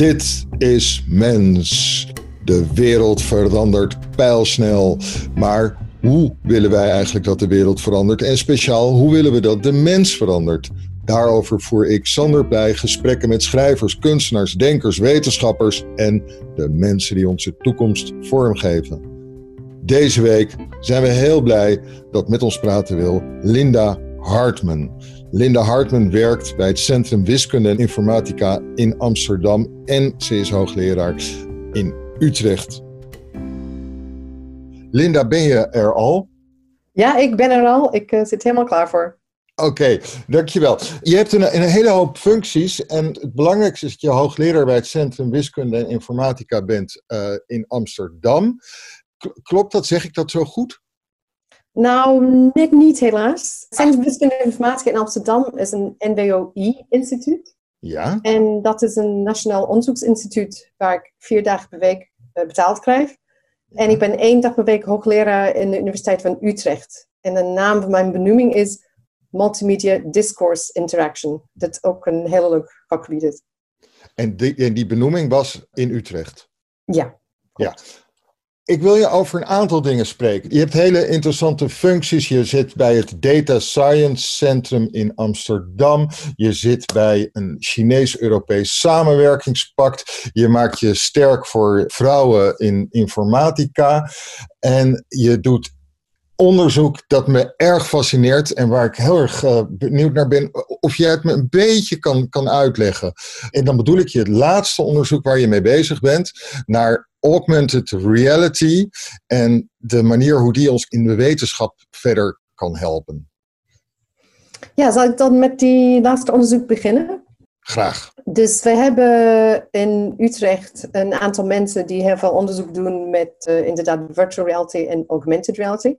Dit is mens. De wereld verandert pijlsnel. Maar hoe willen wij eigenlijk dat de wereld verandert? En speciaal, hoe willen we dat de mens verandert? Daarover voer ik Sander bij gesprekken met schrijvers, kunstenaars, denkers, wetenschappers en de mensen die onze toekomst vormgeven. Deze week zijn we heel blij dat met ons praten wil Linda Hartman. Linda Hartman werkt bij het Centrum Wiskunde en Informatica in Amsterdam en ze is hoogleraar in Utrecht. Linda, ben je er al? Ja, ik ben er al. Ik uh, zit helemaal klaar voor. Oké, dankjewel. Je hebt een, een, hele hoop functies en het belangrijkste is dat je hoogleraar bij het Centrum Wiskunde en Informatica bent uh, in Amsterdam. Klopt dat? Zeg ik dat zo goed? Nou, net niet helaas. Centrum Wiskunde en Informatica in Amsterdam is een NWOI-instituut. Ja. En dat is een nationaal onderzoeksinstituut waar ik vier dagen per week uh, betaald krijg. En ik ben één dag per week hoogleraar in de Universiteit van Utrecht. En de naam van mijn benoeming is Multimedia Discourse Interaction. Dat ook een heel leuk vakgebied is. En die, en die benoeming was in Utrecht? Ja. Ja. Ik wil je over een aantal dingen spreken. Je hebt hele interessante functies. Je zit bij het Data Science Centrum in Amsterdam. Je zit bij een Chinees-Europees samenwerkingspact. Je maakt je sterk voor vrouwen in informatica. En je doet onderzoek dat me erg fascineert en waar ik heel erg uh, benieuwd naar ben of jij het me een beetje kan, kan uitleggen. En dan bedoel ik je het laatste onderzoek waar je mee bezig bent naar augmented reality en de manier hoe die ons in de wetenschap verder kan helpen. Ja, zal ik dan met die laatste onderzoek beginnen? Graag. Dus we hebben in Utrecht een aantal mensen die heel veel onderzoek doen met uh, inderdaad virtual reality en augmented reality.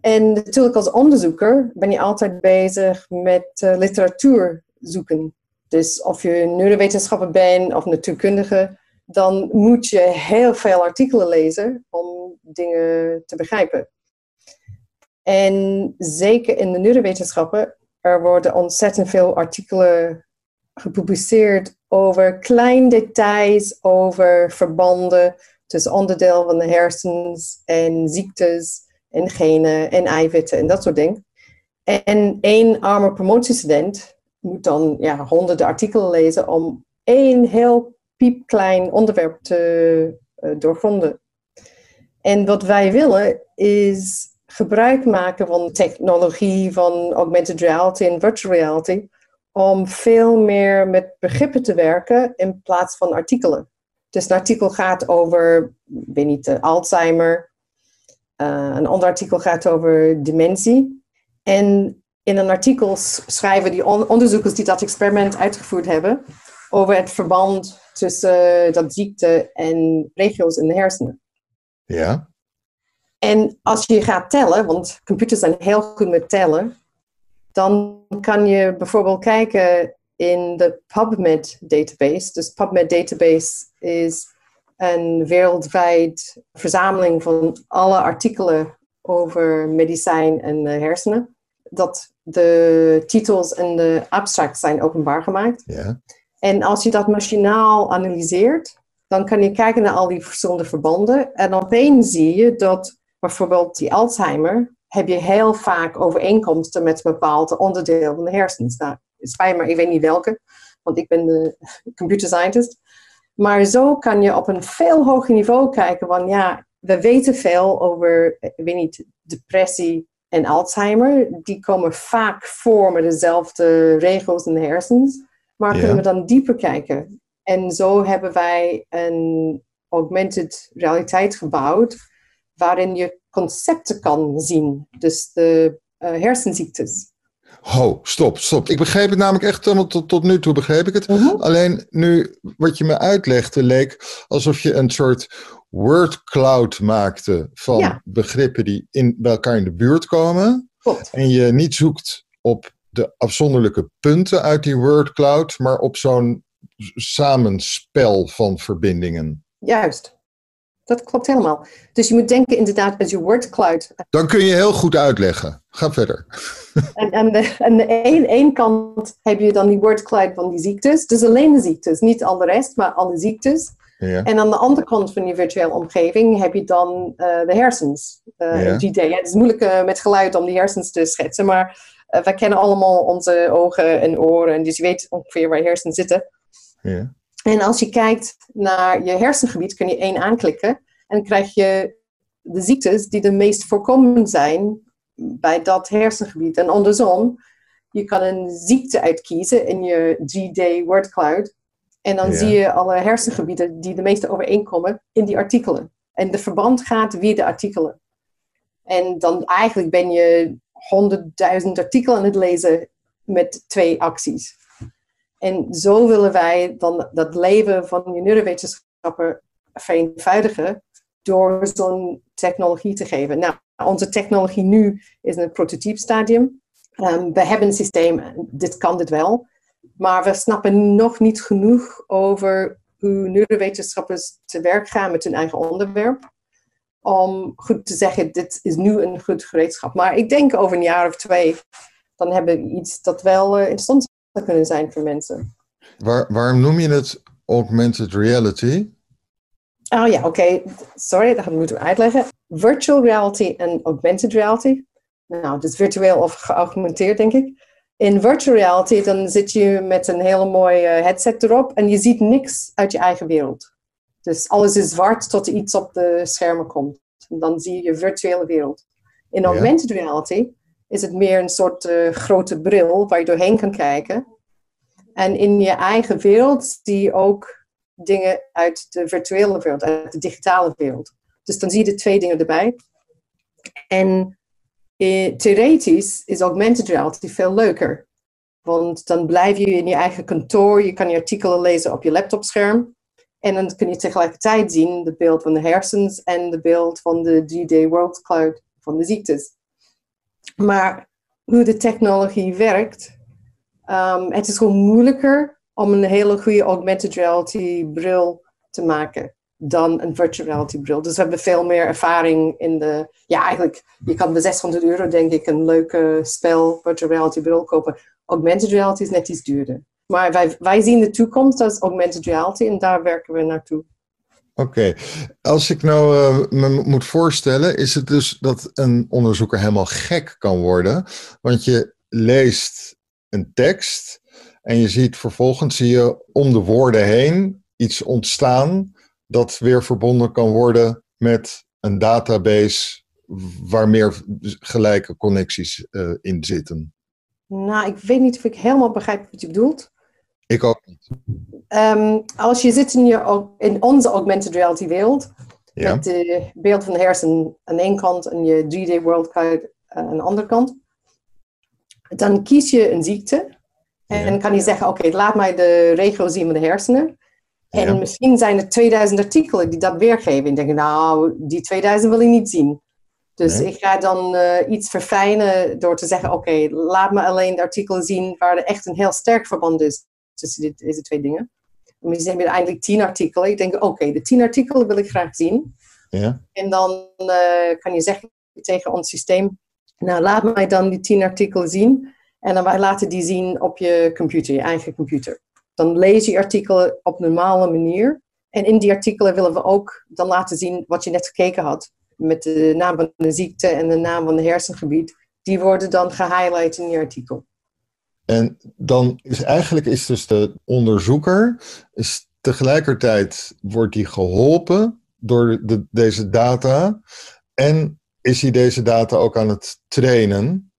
En natuurlijk als onderzoeker ben je altijd bezig met uh, literatuur zoeken. Dus of je neurowetenschapper bent of natuurkundige, dan moet je heel veel artikelen lezen om dingen te begrijpen. En zeker in de neurowetenschappen, er worden ontzettend veel artikelen gepubliceerd over kleine details, over verbanden tussen onderdeel van de hersens en ziektes en genen en eiwitten en dat soort dingen. En één arme promotiestudent moet dan ja, honderden artikelen lezen om één heel piepklein onderwerp te uh, doorgronden. En wat wij willen is gebruik maken van technologie, van augmented reality en virtual reality, om veel meer met begrippen te werken in plaats van artikelen. Dus een artikel gaat over, weet niet, uh, Alzheimer. Uh, een ander artikel gaat over dementie. En in een artikel schrijven die on onderzoekers die dat experiment uitgevoerd hebben over het verband tussen dat ziekte en regio's in de hersenen. Ja. En als je gaat tellen, want computers zijn heel goed met tellen, dan kan je bijvoorbeeld kijken in de PubMed database. Dus PubMed database is een wereldwijd verzameling van alle artikelen over medicijn en hersenen. Dat de titels en de abstracts zijn openbaar gemaakt. Ja. En als je dat machinaal analyseert, dan kan je kijken naar al die verschillende verbanden. En opeens zie je dat bijvoorbeeld die Alzheimer, heb je heel vaak overeenkomsten met een bepaald onderdeel van de hersens. Nou, het spijt maar, ik weet niet welke, want ik ben de computer scientist. Maar zo kan je op een veel hoger niveau kijken van ja, we weten veel over, ik weet niet, depressie en Alzheimer. Die komen vaak voor met dezelfde regels in de hersens. Maar ja. kunnen we dan dieper kijken? En zo hebben wij een augmented realiteit gebouwd, waarin je concepten kan zien. Dus de uh, hersenziektes. Ho, stop, stop. Ik begreep het namelijk echt, tot, tot nu toe begreep ik het. Mhm. Uh -huh. Alleen nu, wat je me uitlegde, leek alsof je een soort word cloud maakte van Ja. begrippen die in, bij elkaar in de buurt komen. Klopt. En je niet zoekt op de afzonderlijke punten uit die word cloud, maar op zo'n samenspel van verbindingen. Juist. Dat klopt helemaal. Dus je moet denken inderdaad als je word cloud. Dan kun je heel goed uitleggen. Ga verder. En aan de, aan de kant heb je dan die wordcloud van die ziektes. Dus alleen de ziektes, niet al de rest, maar alle ziektes. Ja. En aan de andere kant van die virtuele omgeving heb je dan uh, de hersens. Uh, Ja. GD. Ja, het is moeilijk uh, met geluid om die hersens te schetsen, maar uh, wij kennen allemaal onze ogen en oren, dus je weet ongeveer waar je hersenen zitten. Ja. En als je kijkt naar je hersengebied, kun je één aanklikken en dan krijg je de ziektes die de meest voorkomend zijn bij dat hersengebied. En andersom, je kan een ziekte uitkiezen in je 3D word cloud. En dan Ja. zie je alle hersengebieden die de meeste overeenkomen in die artikelen. En de verband gaat via de artikelen. En dan eigenlijk ben je honderdduizend artikelen aan het lezen met twee acties. En zo willen wij dan dat leven van je neurowetenschapper vereenvoudigen door zo'n technologie te geven. Nou, onze technologie nu is in het prototypestadium. Um, we hebben een systeem, dit kan dit wel. Maar we snappen nog niet genoeg over hoe neurowetenschappers te werk gaan met hun eigen onderwerp. Om goed te zeggen, dit is nu een goed gereedschap. Maar ik denk over een jaar of twee, dan hebben we iets dat wel uh, interessant zou kunnen zijn voor mensen. Waar, waarom noem je het augmented reality? Oh ja, oké. Okay. Sorry, dat moeten we uitleggen. Virtual reality en augmented reality. Nou, dus virtueel of geaugmenteerd, denk ik. In virtual reality, dan zit je met een hele mooie headset erop en je ziet niks uit je eigen wereld. Dus alles is zwart tot er iets op de schermen komt. En dan zie je je virtuele wereld. In augmented reality is het meer een soort uh, grote bril waar je doorheen kan kijken. En in je eigen wereld zie je ook dingen uit de virtuele wereld, uit de digitale wereld. Dus dan zie je de twee dingen erbij. En eh, theoretisch is augmented reality veel leuker. Want dan blijf je in je eigen kantoor, je kan je artikelen lezen op je laptopscherm. En dan kun je tegelijkertijd zien het beeld van de hersens en het beeld van de 3D World Cloud van de ziektes. Maar hoe de technologie werkt, um, het is gewoon moeilijker om een hele goede augmented reality bril te maken dan een virtual reality bril. Dus we hebben veel meer ervaring in de... Ja, eigenlijk, je kan bij 600 euro denk ik een leuke spel virtual reality bril kopen. Augmented reality is net iets duurder. Maar wij, wij zien de toekomst als augmented reality en daar werken we naartoe. Oké, okay. als ik nou uh, me moet voorstellen, is het dus dat een onderzoeker helemaal gek kan worden. Want je leest een tekst en je ziet vervolgens zie je om de woorden heen iets ontstaan dat weer verbonden kan worden met een database waar meer gelijke connecties uh, in zitten. Nou, ik weet niet of ik helemaal begrijp wat je bedoelt. Ik ook niet. Um, als je zit in, je, in onze augmented reality wereld, ja. met het beeld van de hersen aan één kant en je 3D world aan de andere kant, dan kies je een ziekte en ja. kan je zeggen, oké, okay, laat mij de regio zien van de hersenen. En ja. misschien zijn er 2000 artikelen die dat weergeven. En denk nou, die 2000 wil ik niet zien. Dus nee. ik ga dan uh, iets verfijnen door te zeggen, oké, okay, laat me alleen de artikelen zien waar er echt een heel sterk verband is tussen dit, deze twee dingen. En misschien heb je eindelijk tien artikelen. Ik denk, oké, okay, de tien artikelen wil ik graag zien. Ja. En dan uh, kan je zeggen tegen ons systeem, nou, laat mij dan die tien artikelen zien. En dan wij laten die zien op je computer, je eigen computer. Dan lees je artikelen op een normale manier. En in die artikelen willen we ook dan laten zien wat je net gekeken had. Met de naam van de ziekte en de naam van het hersengebied. Die worden dan gehighlight in je artikel. En dan is eigenlijk is dus de onderzoeker, is tegelijkertijd wordt hij geholpen door de, deze data. En is hij deze data ook aan het trainen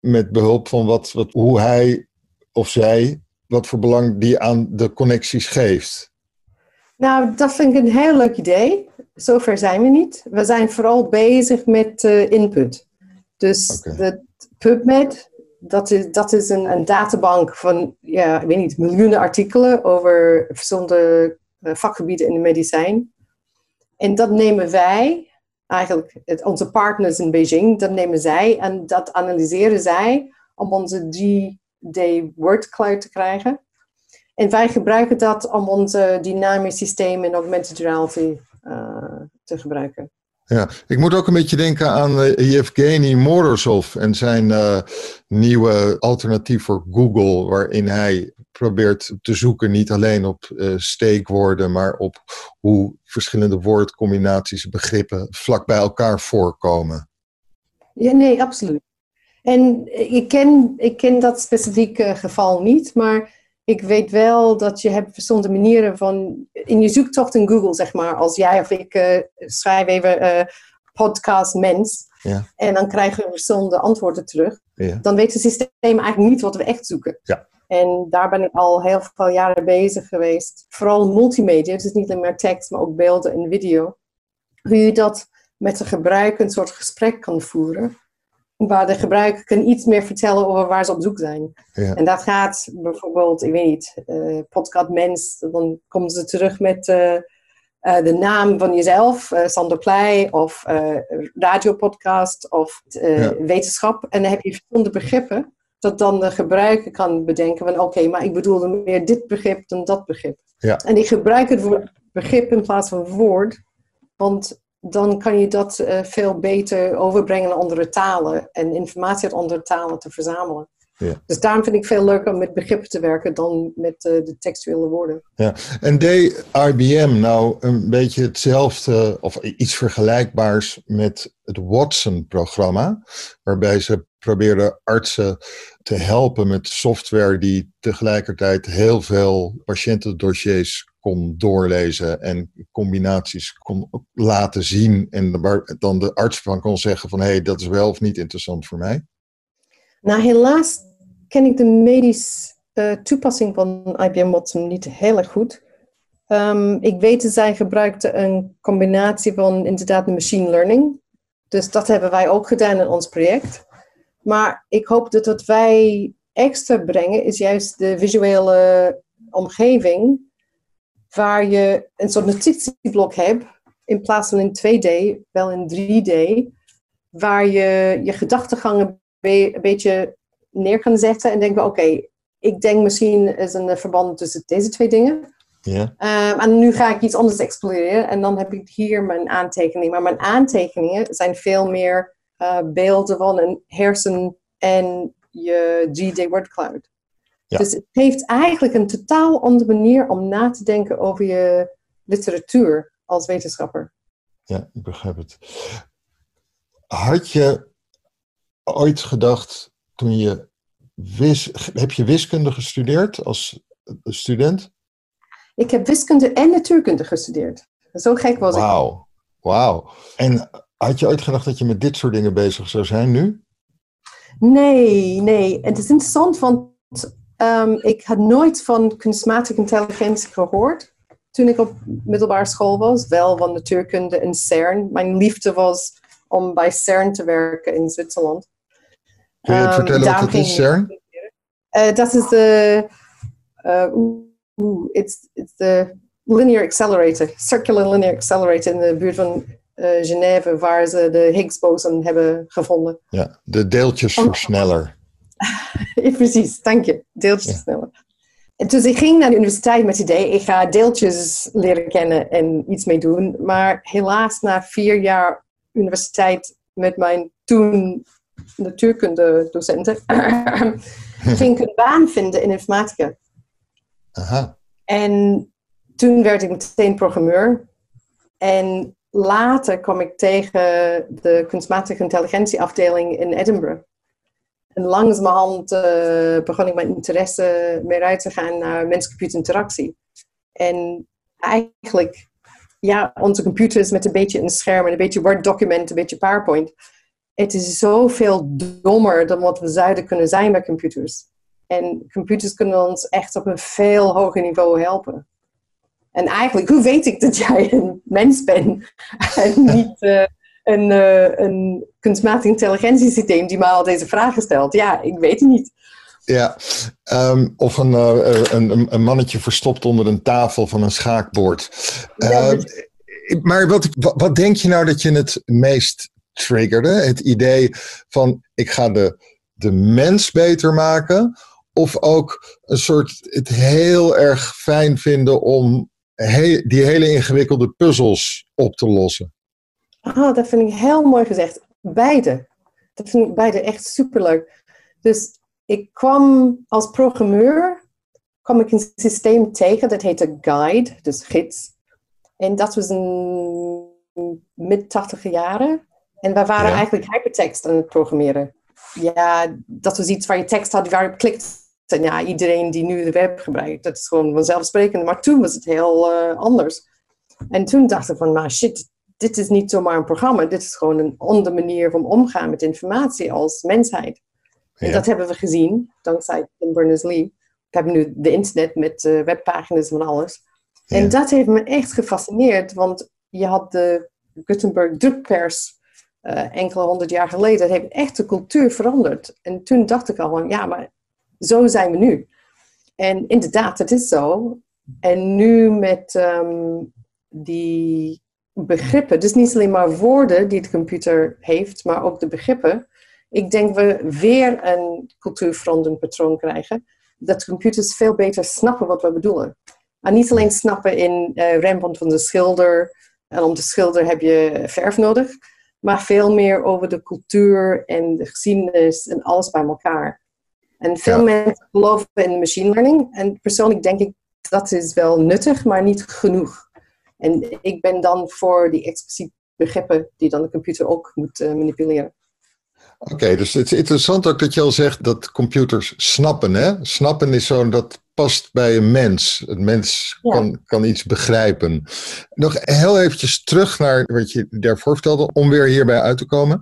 met behulp van wat, wat, hoe hij of zij, wat voor belang die aan de connecties geeft. Nou, dat vind ik een heel leuk idee. Zover zijn we niet. We zijn vooral bezig met uh, input. Dus okay. de PubMed, dat is, dat is een, een databank van, ja, ik weet niet, miljoenen artikelen over verschillende uh, vakgebieden in de medicijn. En dat nemen wij, eigenlijk het, onze partners in Beijing, dat nemen zij en dat analyseren zij om onze 3D word cloud te krijgen. En wij gebruiken dat om onze dynamisch systeem in augmented reality uh, te gebruiken. Ja, ik moet ook een beetje denken aan Yevgeny Morozov en zijn uh, nieuwe alternatief voor Google, waarin hij probeert te zoeken niet alleen op uh, steekwoorden, maar op hoe verschillende woordcombinaties, begrippen vlak bij elkaar voorkomen. Ja, nee, absoluut. En ik ken, ik ken dat specifieke geval niet, maar ik weet wel dat je hebt verschillende manieren van in je zoektocht in Google, zeg maar, als jij of ik uh, schrijf even uh, podcast mens ja. en dan krijgen we verschillende antwoorden terug, ja. dan weet het systeem eigenlijk niet wat we echt zoeken. Ja. En daar ben ik al heel veel jaren bezig geweest. Vooral multimedia, dus niet alleen maar tekst, maar ook beelden en video. Hoe je dat met de gebruiker een soort gesprek kan voeren waar de gebruiker kan iets meer vertellen over waar ze op zoek zijn. Ja. En dat gaat bijvoorbeeld, ik weet niet, uh, podcast mens, dan komen ze terug met uh, uh, de naam van jezelf, Sander Pleij, of radiopodcast, of Ja. wetenschap. En dan heb je verschillende begrippen, dat dan de gebruiker kan bedenken van oké, maar ik bedoelde meer dit begrip dan dat begrip. Ja. En ik gebruik het woord begrip in plaats van woord, want dan kan je dat uh, veel beter overbrengen naar andere talen en informatie uit andere talen te verzamelen. Ja. Dus daarom vind ik veel leuker om met begrippen te werken dan met uh, de textuele woorden. Ja. En deed IBM nou een beetje hetzelfde of iets vergelijkbaars met het Watson-programma, waarbij ze probeerden artsen te helpen met software die tegelijkertijd heel veel patiëntendossiers kon doorlezen en combinaties kon laten zien. En waar dan de arts van kon zeggen van hé, hey, dat is wel of niet interessant voor mij. Nou, helaas ken ik de medische uh, toepassing van IBM Watson niet heel erg goed. Um, ik weet dat zij gebruikte een combinatie van inderdaad machine learning. Dus dat hebben wij ook gedaan in ons project. Maar ik hoop dat wat wij extra brengen is juist de visuele omgeving waar je een soort notitieblok hebt, in plaats van in 2D, wel in 3D, waar je je gedachtegangen een beetje neer kan zetten en denken, oké, okay, ik denk misschien is een verband tussen deze twee dingen. Ja. Um, en nu ga ik iets anders exploreren en dan heb ik hier mijn aantekeningen. Maar mijn aantekeningen zijn veel meer uh, beelden van een hersen en je 3D word cloud. Ja. Dus het heeft eigenlijk een totaal andere manier om na te denken over je literatuur als wetenschapper. Ja, ik begrijp het. Had je ooit gedacht toen je wis, heb je wiskunde gestudeerd als student? Ik heb wiskunde en natuurkunde gestudeerd. Zo gek was Wauw, ik. wauw. En had je ooit gedacht dat je met dit soort dingen bezig zou zijn nu? Nee, nee. Het is interessant, want um, ik had nooit van kunstmatige intelligentie gehoord toen ik op middelbare school was. Wel van natuurkunde en CERN. Mijn liefde was om bij CERN te werken in Zwitserland. Kun je het Um, vertellen wat het is, CERN? Uh, dat is de. Uh, oeh, it's, it's the linear accelerator, circular linear accelerator in de buurt van uh, Genève, waar ze de Higgs-boson hebben gevonden. Ja, de deeltjesversneller. Precies, dank je. Deeltjes sneller. En dus ik ging naar de universiteit met het idee, ik ga deeltjes leren kennen en iets mee doen. Maar helaas na vier jaar universiteit met mijn toen natuurkunde docenten, ging ik een baan vinden in informatica. Aha. En toen werd ik meteen programmeur. En later kwam ik tegen de kunstmatige intelligentieafdeling in Edinburgh. En langzamerhand uh, begon ik mijn interesse meer uit te gaan naar mens-computer interactie. En eigenlijk, ja, onze computers met een beetje een scherm en een beetje Word-document, een beetje PowerPoint. Het is zoveel dommer dan wat we zouden kunnen zijn met computers. En computers kunnen ons echt op een veel hoger niveau helpen. En eigenlijk, hoe weet ik dat jij een mens bent en niet uh, een, uh, een kunstmatig intelligentiesysteem die mij al deze vragen stelt? Ja, ik weet het niet. Ja, um, of een, uh, een, een, mannetje verstopt onder een tafel van een schaakbord. Ja, maar wat, wat denk je nou dat je het meest triggerde? Het idee van ik ga de, de mens beter maken? Of ook een soort het heel erg fijn vinden om he die hele ingewikkelde puzzels op te lossen? Ah, dat vind ik heel mooi gezegd. Beide. Dat vind ik beide echt superleuk. Dus ik kwam als programmeur, kwam ik een systeem tegen, dat heette Guide, dus gids. En dat was in mid-80 jaren. En wij waren eigenlijk hypertext aan het programmeren. Ja, dat was iets waar je tekst had waar je op klikt. En ja, iedereen die nu de web gebruikt, dat is gewoon vanzelfsprekend. Maar toen was het heel uh, anders. En toen dacht ik van, maar shit, dit is niet zomaar een programma. Dit is gewoon een andere manier van omgaan met informatie als mensheid. En dat hebben we gezien, dankzij Tim Berners-Lee. We hebben nu de internet met uh, webpagina's en alles. En dat heeft me echt gefascineerd, want je had de Gutenberg drukpers uh, enkele honderd jaar geleden. Dat heeft echt de cultuur veranderd. En toen dacht ik al van, ja, maar zo zijn we nu. En inderdaad, het is zo. En nu met um, die begrippen, dus niet alleen maar woorden die de computer heeft, maar ook de begrippen. Ik denk we weer een cultuurveranderend patroon krijgen. Dat computers veel beter snappen wat we bedoelen. En niet alleen snappen in uh, Rembrandt van de schilder. En om te schilderen heb je verf nodig. Maar veel meer over de cultuur en de geschiedenis en alles bij elkaar. En veel mensen geloven in machine learning. En persoonlijk denk ik dat is wel nuttig, maar niet genoeg. En ik ben dan voor die expliciete begrippen die dan de computer ook moet uh, manipuleren. Oké, dus het is interessant ook dat je al zegt dat computers snappen. Hè? Snappen is zo'n dat past bij een mens. Een mens kan, kan iets begrijpen. Nog heel eventjes terug naar wat je daarvoor vertelde, om weer hierbij uit te komen.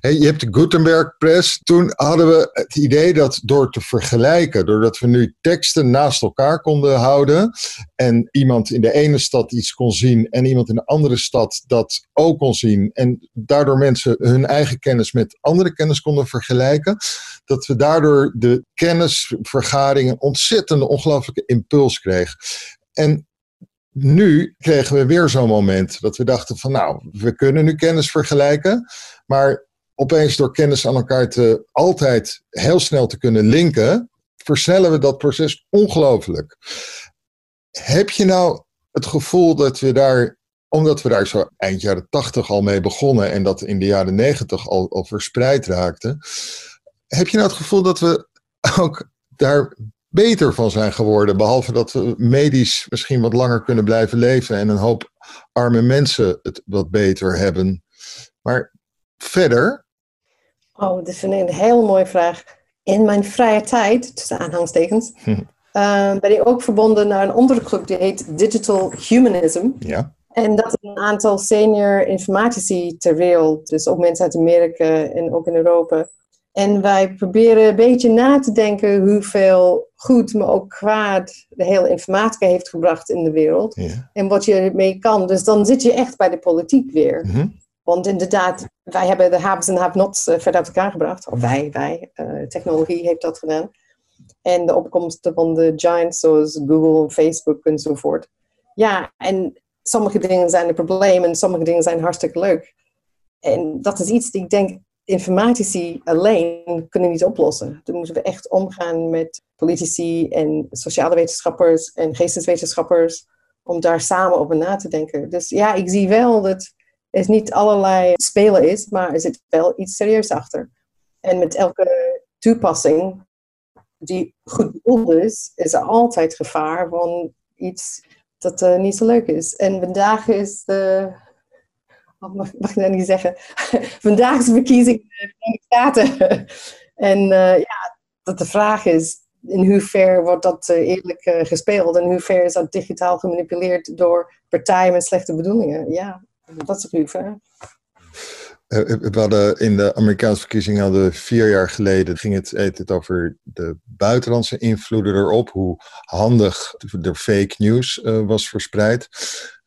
je hebt de Gutenberg Press. Toen hadden we het idee dat door te vergelijken, doordat we nu teksten naast elkaar konden houden en iemand in de ene stad iets kon zien en iemand in de andere stad dat ook kon zien en daardoor mensen hun eigen kennis met andere kennis konden vergelijken, dat we daardoor de kennisvergaring een ontzettende ongelooflijke impuls kreeg. En nu kregen we weer zo'n moment dat we dachten van nou, we kunnen nu kennis vergelijken, maar opeens door kennis aan elkaar te altijd heel snel te kunnen linken, versnellen we dat proces ongelooflijk. Heb je nou het gevoel dat we daar, omdat we daar zo eind jaren tachtig al mee begonnen en dat in de jaren negentig al, al verspreid raakte, heb je nou het gevoel dat we ook daar beter van zijn geworden. Behalve dat we medisch misschien wat langer kunnen blijven leven en een hoop arme mensen het wat beter hebben. Maar verder. Oh, dat vind ik een heel mooie vraag. In mijn vrije tijd, tussen aanhangstekens, hm. uh, ben ik ook verbonden naar een club die heet Digital Humanism. Ja. En dat is een aantal senior informatici ter wereld, dus ook mensen uit Amerika en ook in Europa en wij proberen een beetje na te denken hoeveel goed, maar ook kwaad de hele informatica heeft gebracht in de wereld. En wat je ermee kan. Dus dan zit je echt bij de politiek weer. Mhm. Want inderdaad, wij hebben de haves en have-nots uh, verder uit elkaar gebracht. Of wij, wij. Uh, technologie heeft dat gedaan. En de opkomsten van de giants zoals Google, Facebook enzovoort. Ja, en sommige dingen zijn een probleem en sommige dingen zijn hartstikke leuk. En dat is iets die ik denk informatici alleen kunnen niet oplossen. Dan moeten we echt omgaan met politici en sociale wetenschappers en geesteswetenschappers om daar samen over na te denken. Dus ja, ik zie wel dat het niet allerlei spelen is, maar er zit wel iets serieus achter. En met elke toepassing die goed bedoeld is, is er altijd gevaar van iets dat uh, niet zo leuk is. En vandaag is de mag, ik nou niet zeggen, vandaag is de verkiezing in de Staten. en uh, ja, dat de vraag is, in hoever wordt dat uh, eerlijk gespeeld en in hoever is dat digitaal gemanipuleerd door partijen met slechte bedoelingen? Ja, dat is goede vraag. We hadden in de Amerikaanse verkiezingen hadden vier jaar geleden ging het, het over de buitenlandse invloeden erop, hoe handig de fake news was verspreid.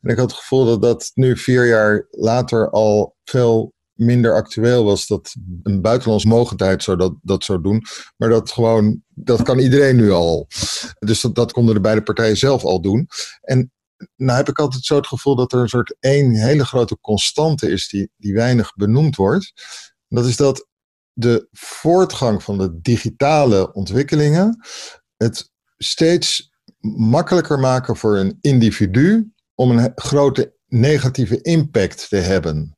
En ik had het gevoel dat dat nu vier jaar later al veel minder actueel was. Dat een buitenlands mogendheid zou dat, dat zou doen. Maar dat gewoon, dat kan iedereen nu al. Dus dat, dat konden de beide partijen zelf al doen. En nou heb ik altijd zo het gevoel dat er een soort één hele grote constante is die, die weinig benoemd wordt. dat is dat de voortgang van de digitale ontwikkelingen het steeds makkelijker maken voor een individu om een grote negatieve impact te hebben.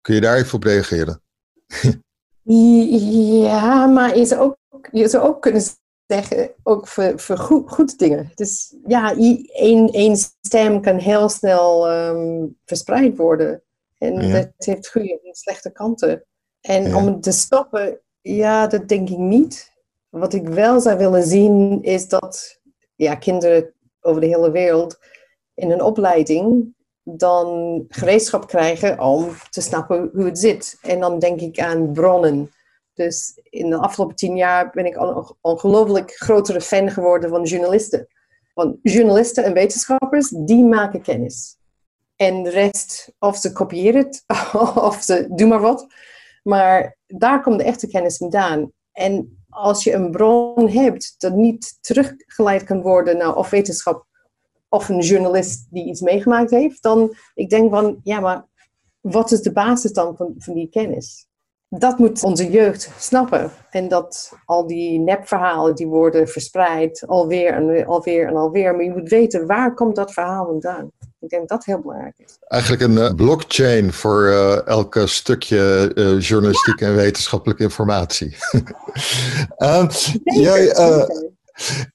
Kun je daar even op reageren? Ja, maar je zou ook, je zou ook kunnen zeggen, ook voor, voor goed, goede dingen. Dus ja, één, één stem kan heel snel ehm, verspreid worden. En dat heeft goede en slechte kanten. En om het te stoppen, ja, dat denk ik niet. Wat ik wel zou willen zien, is dat ja, kinderen over de hele wereld in een opleiding dan gereedschap krijgen om te snappen hoe het zit. En dan denk ik aan bronnen. Dus in de afgelopen tien jaar ben ik een ongelooflijk grotere fan geworden van journalisten. Want journalisten en wetenschappers, die maken kennis. En de rest, of ze kopiëren het, of ze doen maar wat. Maar daar komt de echte kennis vandaan. En als je een bron hebt dat niet teruggeleid kan worden naar of wetenschap of een journalist die iets meegemaakt heeft, dan ik denk van, ja, maar wat is de basis dan van, van die kennis? Dat moet onze jeugd snappen. En dat al die nepverhalen die worden verspreid, alweer en alweer en alweer. Maar je moet weten, waar komt dat verhaal vandaan? Ik denk dat dat heel belangrijk is. Eigenlijk een uh, blockchain voor uh, elke stukje uh, journalistiek en wetenschappelijke informatie. jij,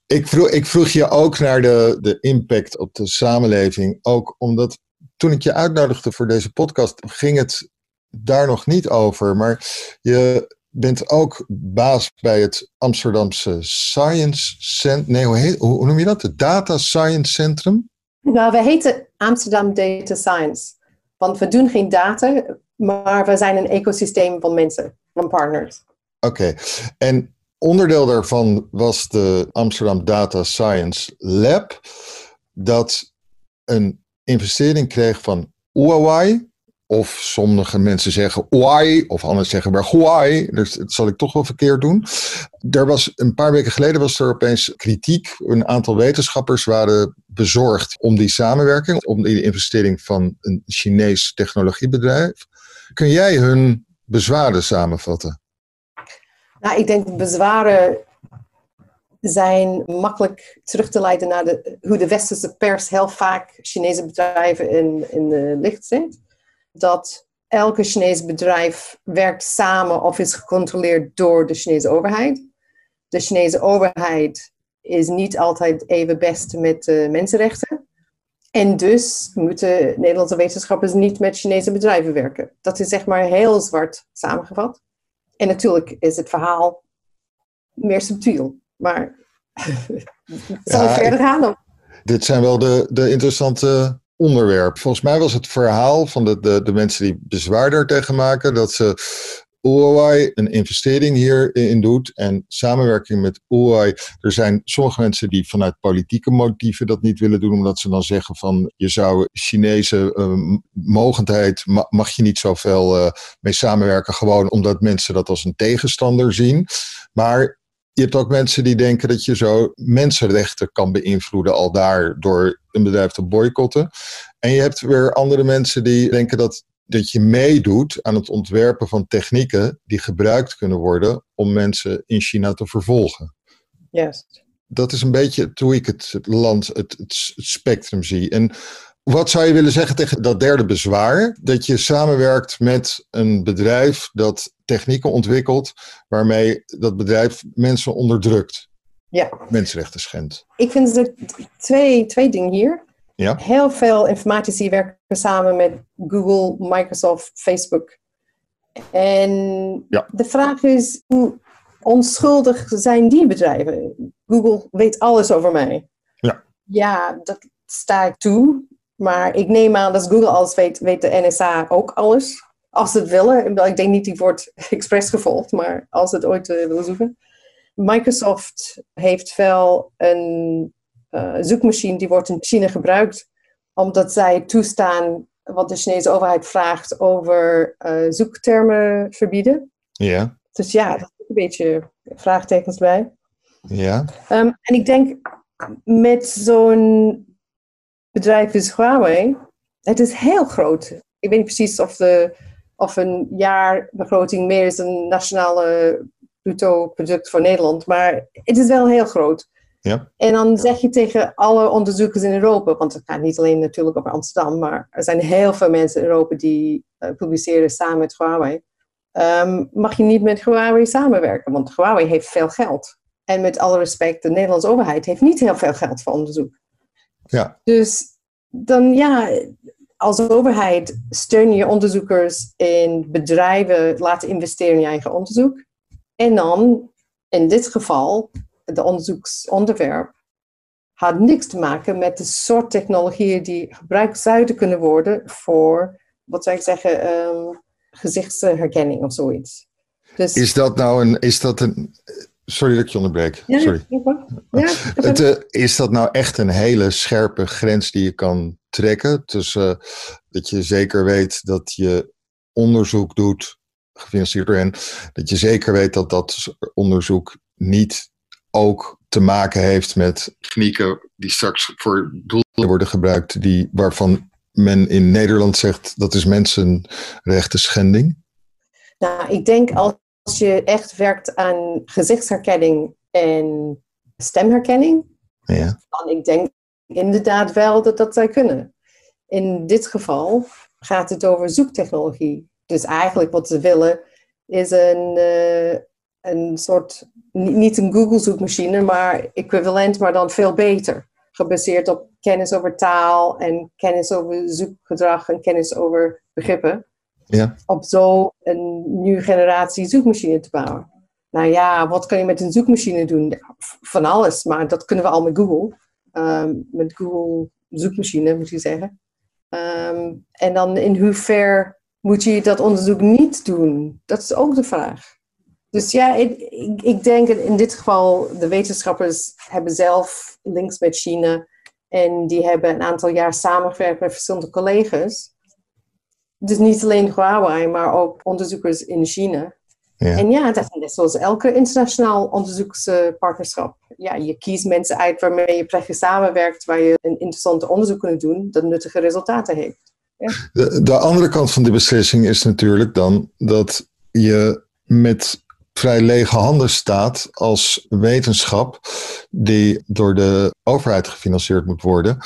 ik, vroeg, ik vroeg je ook naar de, de impact op de samenleving. Ook omdat toen ik je uitnodigde voor deze podcast, ging het daar nog niet over. Maar je bent ook baas bij het Amsterdamse Science Center. Nee, hoe, hoe noem je dat? Het Data Science Centrum? Nou, we heten Amsterdam Data Science. Want we doen geen data, maar we zijn een ecosysteem van mensen, van partners. Oké, en onderdeel daarvan was de Amsterdam Data Science Lab, dat een investering kreeg van Huawei. Of sommige mensen zeggen Huawei, of anderen zeggen maar Huawei. Dus dat zal ik toch wel verkeerd doen. Er was, een paar weken geleden was er opeens kritiek. Een aantal wetenschappers waren bezorgd om die samenwerking, om die investering van een Chinees technologiebedrijf. Kun jij hun bezwaren samenvatten? Nou, ik denk bezwaren zijn makkelijk terug te leiden naar de, hoe de westerse pers heel vaak Chinese bedrijven in, in de licht zet. Dat elke Chinese bedrijf werkt samen of is gecontroleerd door de Chinese overheid. De Chinese overheid is niet altijd even best met mensenrechten. En dus moeten Nederlandse wetenschappers niet met Chinese bedrijven werken. Dat is zeg maar heel zwart samengevat. En natuurlijk is het verhaal meer subtiel. Maar zal ja, ik verder gaan? Dit zijn wel de, de interessante onderwerpen. Volgens mij was het verhaal van de, de, de mensen die bezwaar daartegen maken... dat ze Huawei een investering hierin doet en samenwerking met Huawei. Er zijn sommige mensen die vanuit politieke motieven dat niet willen doen, omdat ze dan zeggen van je zou Chinese uh, mogendheid, mag je niet zoveel uh, mee samenwerken, gewoon omdat mensen dat als een tegenstander zien. Maar je hebt ook mensen die denken dat je zo mensenrechten kan beïnvloeden al daar door een bedrijf te boycotten. En je hebt weer andere mensen die denken dat dat je meedoet aan het ontwerpen van technieken die gebruikt kunnen worden om mensen in China te vervolgen. Juist. Dat is een beetje hoe ik het, land, het, het spectrum zie. En wat zou je willen zeggen tegen dat derde bezwaar? Dat je samenwerkt met een bedrijf dat technieken ontwikkelt waarmee dat bedrijf mensen onderdrukt. Ja. Mensenrechten schendt. Ik vind er twee, twee dingen hier. Ja. Heel veel informatici werken samen met Google, Microsoft, Facebook. En ja. de vraag is, hoe onschuldig zijn die bedrijven? Google weet alles over mij. Ja, ja dat sta ik toe. Maar ik neem aan dat Google alles weet, weet de NSA ook alles. Als ze het willen. Ik denk niet die wordt expres gevolgd, maar als ze het ooit uh, willen zoeken. Microsoft heeft wel een uh, zoekmachine die wordt in China gebruikt omdat zij toestaan wat de Chinese overheid vraagt over uh, zoektermen verbieden. Ja. Dus ja, dat is een beetje vraagtekens bij. Ja. Um, en ik denk met zo'n bedrijf als Huawei, het is heel groot. Ik weet niet precies of, de, of een jaarbegroting meer is een nationale bruto product voor Nederland, maar het is wel heel groot. Ja. En dan zeg je tegen alle onderzoekers in Europa, want het gaat niet alleen natuurlijk over Amsterdam, maar er zijn heel veel mensen in Europa die uh, publiceren samen met Huawei. Um, mag je niet met Huawei samenwerken, want Huawei heeft veel geld. En met alle respect, de Nederlandse overheid heeft niet heel veel geld voor onderzoek. Ja. Dus dan ja, als overheid steun je onderzoekers in bedrijven laten investeren in je eigen onderzoek. En dan, in dit geval, de onderzoeksonderwerp had niks te maken met de soort technologieën die gebruikt zouden kunnen worden voor, wat zou ik zeggen, um, gezichtsherkenning of zoiets. Dus, is dat nou een, is dat een, sorry dat ik je onderbreek. Ja, sorry. Ja, het, uh, is dat nou echt een hele scherpe grens die je kan trekken tussen uh, dat je zeker weet dat je onderzoek doet, gefinancierd door hen, dat je zeker weet dat dat onderzoek niet ook te maken heeft met technieken die straks voor doelen worden gebruikt, die, waarvan men in Nederland zegt dat is mensenrechten schending? Nou, ik denk als je echt werkt aan gezichtsherkenning en stemherkenning, ja. dan ik denk inderdaad wel dat dat zou kunnen. In dit geval gaat het over zoektechnologie. Dus eigenlijk wat ze willen is een, uh, een soort, niet een Google zoekmachine, maar equivalent, maar dan veel beter. Gebaseerd op kennis over taal en kennis over zoekgedrag en kennis over begrippen. Ja. Op zo een nieuwe generatie zoekmachine te bouwen. Nou ja, wat kan je met een zoekmachine doen? Van alles, maar dat kunnen we al met Google. Um, met Google zoekmachine, moet je zeggen. Um, en dan in hoever moet je dat onderzoek niet doen? Dat is ook de vraag. Dus ja, ik, ik, ik denk in dit geval, de wetenschappers hebben zelf links met China. En die hebben een aantal jaar samengewerkt met verschillende collega's. Dus niet alleen Huawei, maar ook onderzoekers in China. Ja. En ja, dat is net zoals elke internationaal onderzoekspartnerschap. Ja, je kiest mensen uit waarmee je prettig samenwerkt, waar je een interessante onderzoek kunt doen dat nuttige resultaten heeft. Ja. De, de andere kant van die beslissing is natuurlijk dan dat je met vrij lege handen staat als wetenschap die door de overheid gefinancierd moet worden.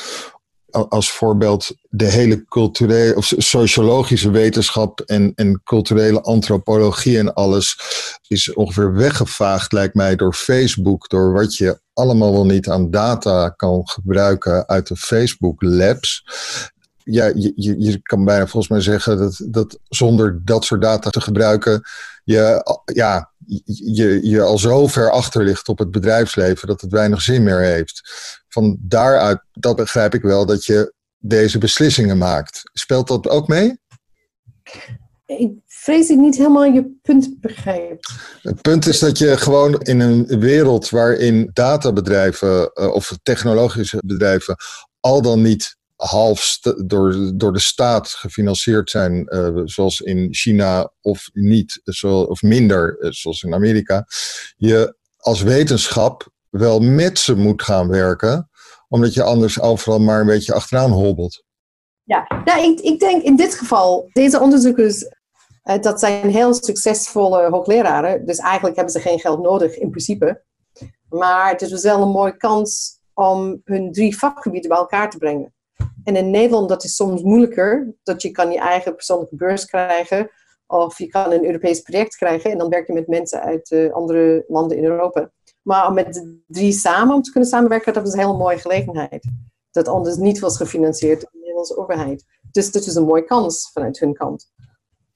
Als voorbeeld de hele culturele of sociologische wetenschap en, en culturele antropologie en alles is ongeveer weggevaagd, lijkt mij, door Facebook, door wat je allemaal wel niet aan data kan gebruiken uit de Facebook labs ja, je, je, je kan bijna volgens mij zeggen dat, dat zonder dat soort data te gebruiken, je, ja, je, je al zo ver achter ligt op het bedrijfsleven dat het weinig zin meer heeft. Van daaruit, dat begrijp ik wel, dat je deze beslissingen maakt. Speelt dat ook mee? Ik vrees ik niet helemaal je punt begrijp. Het punt is dat je gewoon in een wereld waarin databedrijven uh, of technologische bedrijven al dan niet half door, door de staat gefinancierd zijn, uh, zoals in China, of niet, zo, of minder, uh, zoals in Amerika, je als wetenschap wel met ze moet gaan werken, omdat je anders overal maar een beetje achteraan hobbelt. Ja, nou, ik, ik denk in dit geval, deze onderzoekers, dat zijn heel succesvolle hoogleraren, dus eigenlijk hebben ze geen geld nodig in principe. Maar het is dus wel een mooie kans om hun drie vakgebieden bij elkaar te brengen. En in Nederland dat is soms moeilijker, dat je kan je eigen persoonlijke beurs krijgen of je kan een Europees project krijgen en dan werk je met mensen uit uh, andere landen in Europa. Maar om met de drie samen om te kunnen samenwerken, dat was een hele mooie gelegenheid. Dat anders niet was gefinancierd door de Nederlandse overheid. Dus dat is een mooie kans vanuit hun kant.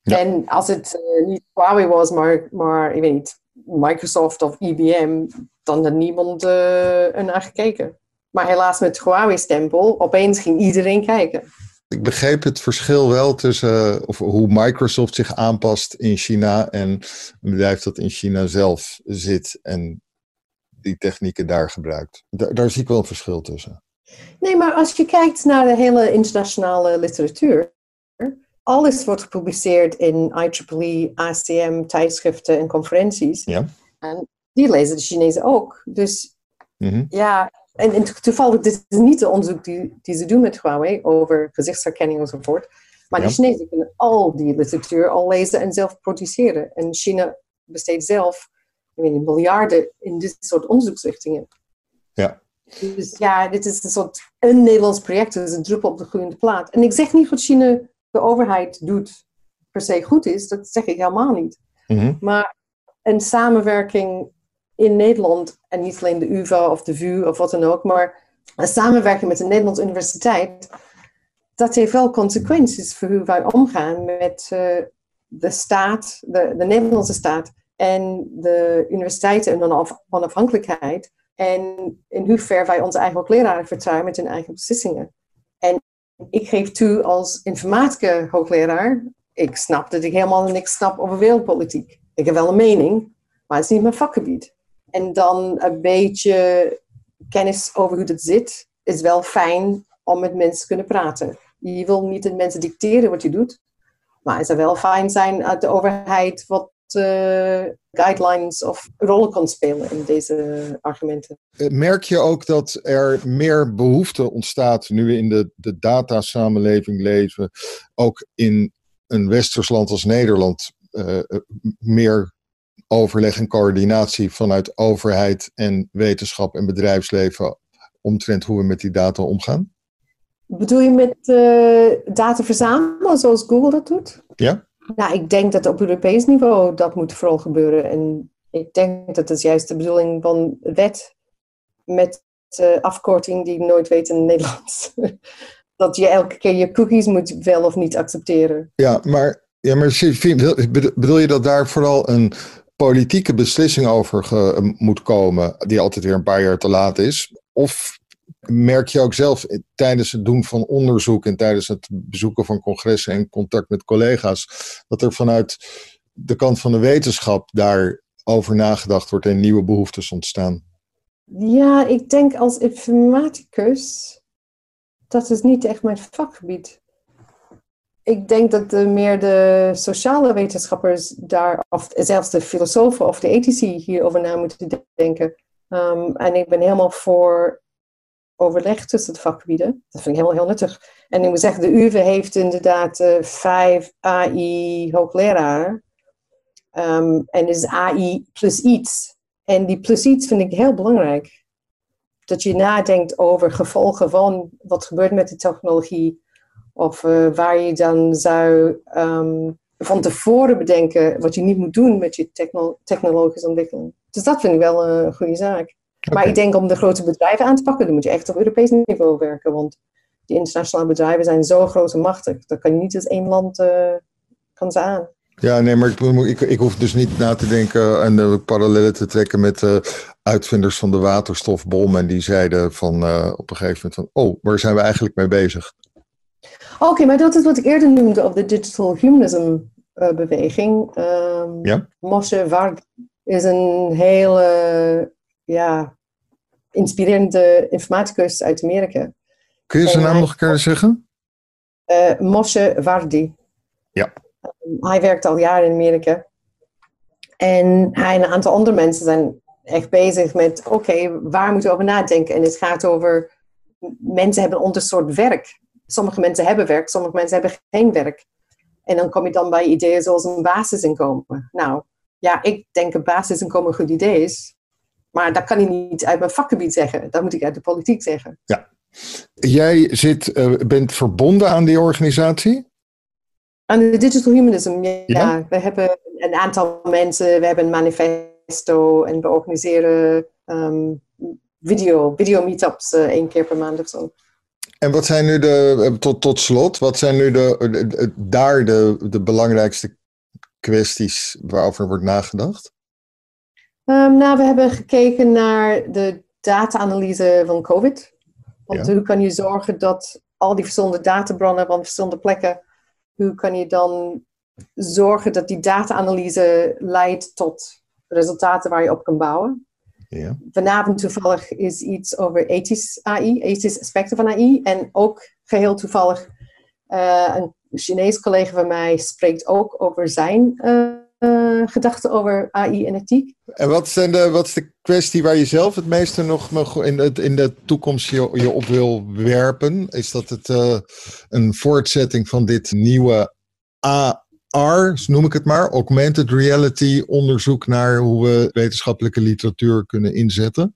Ja. En als het uh, niet Huawei was, maar, maar ik weet niet, Microsoft of IBM, dan had niemand uh, ernaar gekeken. Maar helaas met Huawei-stempel, opeens ging iedereen kijken. Ik begreep het verschil wel tussen of hoe Microsoft zich aanpast in China en een bedrijf dat in China zelf zit en die technieken daar gebruikt. Daar, daar zie ik wel een verschil tussen. Nee, maar als je kijkt naar de hele internationale literatuur, alles wordt gepubliceerd in IEEE, ACM, tijdschriften en conferenties. Ja. En die lezen de Chinezen ook. Dus mm -hmm. ja, en, en toevallig, dit is niet de onderzoek die, die ze doen met Huawei over gezichtsherkenning enzovoort. Maar Ja. de Chinezen kunnen al die literatuur al lezen en zelf produceren. En China besteedt zelf ik weet niet, miljarden in dit soort onderzoeksrichtingen. Ja. Dus ja, dit is een soort een Nederlands project, dus een druppel op de groeiende plaat. En ik zeg niet wat China, de overheid, doet per se goed is, dat zeg ik helemaal niet. Mhm. Maar een samenwerking in Nederland, en niet alleen de UvA of de VU of wat dan ook, maar een samenwerking met de Nederlandse universiteit, dat heeft wel consequenties voor hoe wij omgaan met eh, de staat, de, de Nederlandse staat en de universiteiten en onaf- onafhankelijkheid. En in hoever wij onze eigen hoogleraren vertrouwen met hun eigen beslissingen. En ik geef toe als informatica hoogleraar, ik snap dat ik helemaal niks snap over wereldpolitiek. Ik heb wel een mening, maar het is niet mijn vakgebied. En dan een beetje kennis over hoe dat zit, is wel fijn om met mensen te kunnen praten. Je wil niet de mensen dicteren wat je doet, maar het zou wel fijn zijn uit de overheid wat eh, guidelines of rollen kan spelen in deze argumenten. Eh, Merk je ook dat er meer behoefte ontstaat nu we in de, de datasamenleving leven, ook in een westers land als Nederland, eh, meer overleg en coördinatie vanuit overheid en wetenschap en bedrijfsleven omtrent hoe we met die data omgaan? Bedoel je met eh, data verzamelen zoals Google dat doet? Ja? Nou, ik denk dat op Europees niveau dat moet vooral gebeuren. En ik denk dat dat juist de bedoeling van wet met eh, afkorting die ik nooit weet in het Nederlands. dat je elke keer je cookies moet wel of niet accepteren. Ja, maar, ja, maar bedoel je dat daar vooral een politieke beslissing over ge- moet komen, die altijd weer een paar jaar te laat is? Of merk je ook zelf eh, tijdens het doen van onderzoek en tijdens het bezoeken van congressen en contact met collega's, dat er vanuit de kant van de wetenschap daarover nagedacht wordt en nieuwe behoeftes ontstaan? Ja, ik denk als informaticus, dat is niet echt mijn vakgebied. Ik denk dat meer de sociale wetenschappers daar, of zelfs de filosofen of de ethici hierover na moeten de- denken. Ehm, en ik ben helemaal voor overleg tussen de vakgebieden. Dat vind ik helemaal heel nuttig. En ik moet zeggen, de UvA heeft inderdaad eh, vijf AI hoogleraren. Ehm, en is AI plus iets. En die plus iets vind ik heel belangrijk. Dat je nadenkt over gevolgen van wat gebeurt met de technologie. Of eh, waar je dan zou ehm, van tevoren bedenken wat je niet moet doen met je techno- technologische ontwikkeling. Dus dat vind ik wel een goede zaak. Maar ik denk om de grote bedrijven aan te pakken, dan moet je echt op Europees niveau werken. Want die internationale bedrijven zijn zo groot en machtig. Dat kan je niet als één land eh, kan ze aan. Ja, nee, maar ik, ik, ik hoef dus niet na te denken en de parallellen te trekken met de uitvinders van de waterstofbom. En die zeiden van op een gegeven moment van, oh, waar zijn we eigenlijk mee bezig? Oké, maar dat is wat ik eerder noemde op de digital humanism eh, beweging. Ja. Moshe Varg is een hele ja, inspirerende informaticus uit Amerika. Kun je zijn naam hij- nog een keer zeggen? Eh Moshe Vardi. Ja. Ehm, hij werkt al jaren in Amerika. En hij en een aantal andere mensen zijn echt bezig met, oké, waar moeten we over nadenken? En het gaat over, mensen hebben een ander soort werk. Sommige mensen hebben werk, sommige mensen hebben geen werk. En dan kom je dan bij ideeën zoals een basisinkomen. Nou, ja, ik denk een basisinkomen een goed idee is. Maar dat kan ik niet uit mijn vakgebied zeggen. Dat moet ik uit de politiek zeggen. Jij zit, eh, bent verbonden aan die organisatie? Aan de digital humanism, ja. Ja? We hebben een aantal mensen, we hebben een manifesto en we organiseren ehm, video, video meetups eh, één keer per maand of zo. En wat zijn nu de, eh, tot, tot slot, wat zijn nu de, de- daar de, de belangrijkste kwesties waarover wordt nagedacht? Ehm, nou, we hebben gekeken naar de data-analyse van COVID. Want Ja. hoe kan je zorgen dat al die verschillende databronnen van verschillende plekken, hoe kan je dan zorgen dat die data-analyse leidt tot resultaten waar je op kan bouwen? Ja. Vanavond toevallig is iets over ethisch AI, ethische aspecten van AI. En ook geheel toevallig, eh, een Chinees collega van mij spreekt ook over zijn eh, gedachten over AI en ethiek. En wat, zijn de, wat is de kwestie waar je zelf het meeste nog in, de, in de toekomst je, je op wil werpen? Is dat het, eh, een voortzetting van dit nieuwe AR, noem ik het maar, augmented reality onderzoek naar hoe we wetenschappelijke literatuur kunnen inzetten?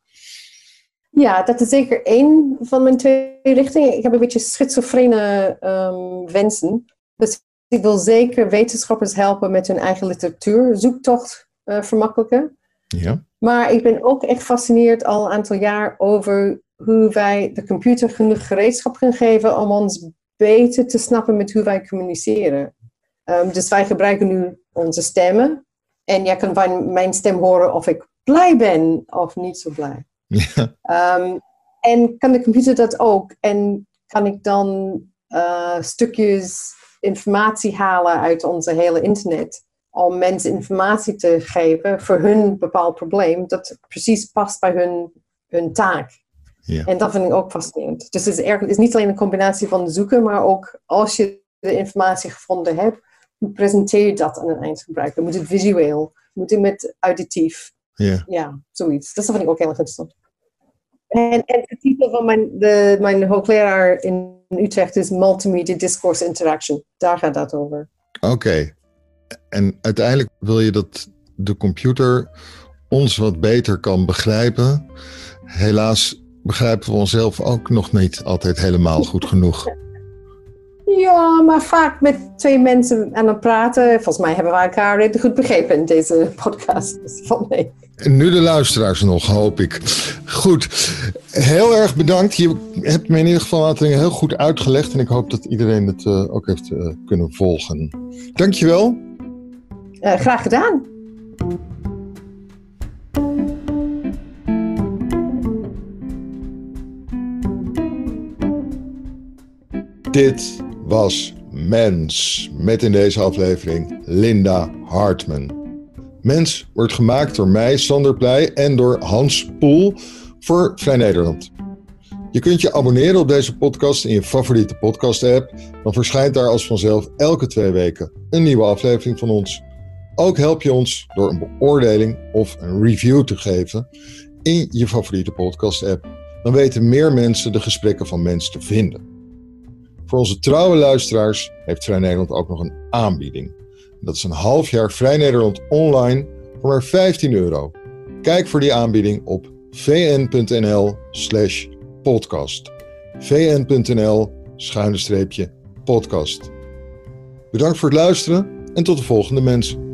Ja, dat is zeker één van mijn twee richtingen. Ik heb een beetje schizofrene um, wensen. Dus ik wil zeker wetenschappers helpen met hun eigen literatuur, zoektocht uh, vermakkelijken. Ja. Maar ik ben ook echt gefascineerd al een aantal jaar over hoe wij de computer genoeg gereedschap kunnen geven om ons beter te snappen met hoe wij communiceren. Um, dus wij gebruiken nu onze stemmen. En jij kan van mijn stem horen of ik blij ben of niet zo blij. Ja. Um, en kan de computer dat ook? En kan ik dan uh, stukjes informatie halen uit onze hele internet om mensen informatie te geven voor hun bepaald probleem dat precies past bij hun, hun taak. Ja. En dat vind ik ook fascinerend. Dus het is, erg, het is niet alleen een combinatie van zoeken, maar ook als je de informatie gevonden hebt, hoe presenteer je dat aan een eindgebruiker? Moet het visueel? Moet het met auditief? Ja. Ja, zoiets. Dat vind ik ook heel erg interessant. En, en de titel van mijn, de, mijn hoogleraar in Utrecht is Multimedia Discourse Interaction. Daar gaat dat over. Oké. En uiteindelijk wil je dat de computer ons wat beter kan begrijpen. Helaas begrijpen we onszelf ook nog niet altijd helemaal goed genoeg. Ja, maar vaak met twee mensen aan het praten. Volgens mij hebben we elkaar redelijk goed begrepen in deze podcast. Dus van nee. En nu de luisteraars nog, hoop ik. Goed, heel erg bedankt. Je hebt me in ieder geval een aantal heel goed uitgelegd. En ik hoop dat iedereen het uh, ook heeft uh, kunnen volgen. Dankjewel. Uh, graag gedaan. Dit was Mens, met in deze aflevering Linda Hartman. Mens wordt gemaakt door mij, Sander Pleij, en door Hans Poel voor Vrij Nederland. Je kunt je abonneren op deze podcast in je favoriete podcast-app. Dan verschijnt daar als vanzelf elke twee weken een nieuwe aflevering van ons. Ook help je ons door een beoordeling of een review te geven in je favoriete podcast-app. Dan weten meer mensen de gesprekken van Mens te vinden. Voor onze trouwe luisteraars heeft Vrij Nederland ook nog een aanbieding. Dat is een half jaar Vrij Nederland online voor maar 15 euro. Kijk voor die aanbieding op vn.nl/slash podcast. vn.nl schuine streepje podcast. Bedankt voor het luisteren en tot de volgende mensen.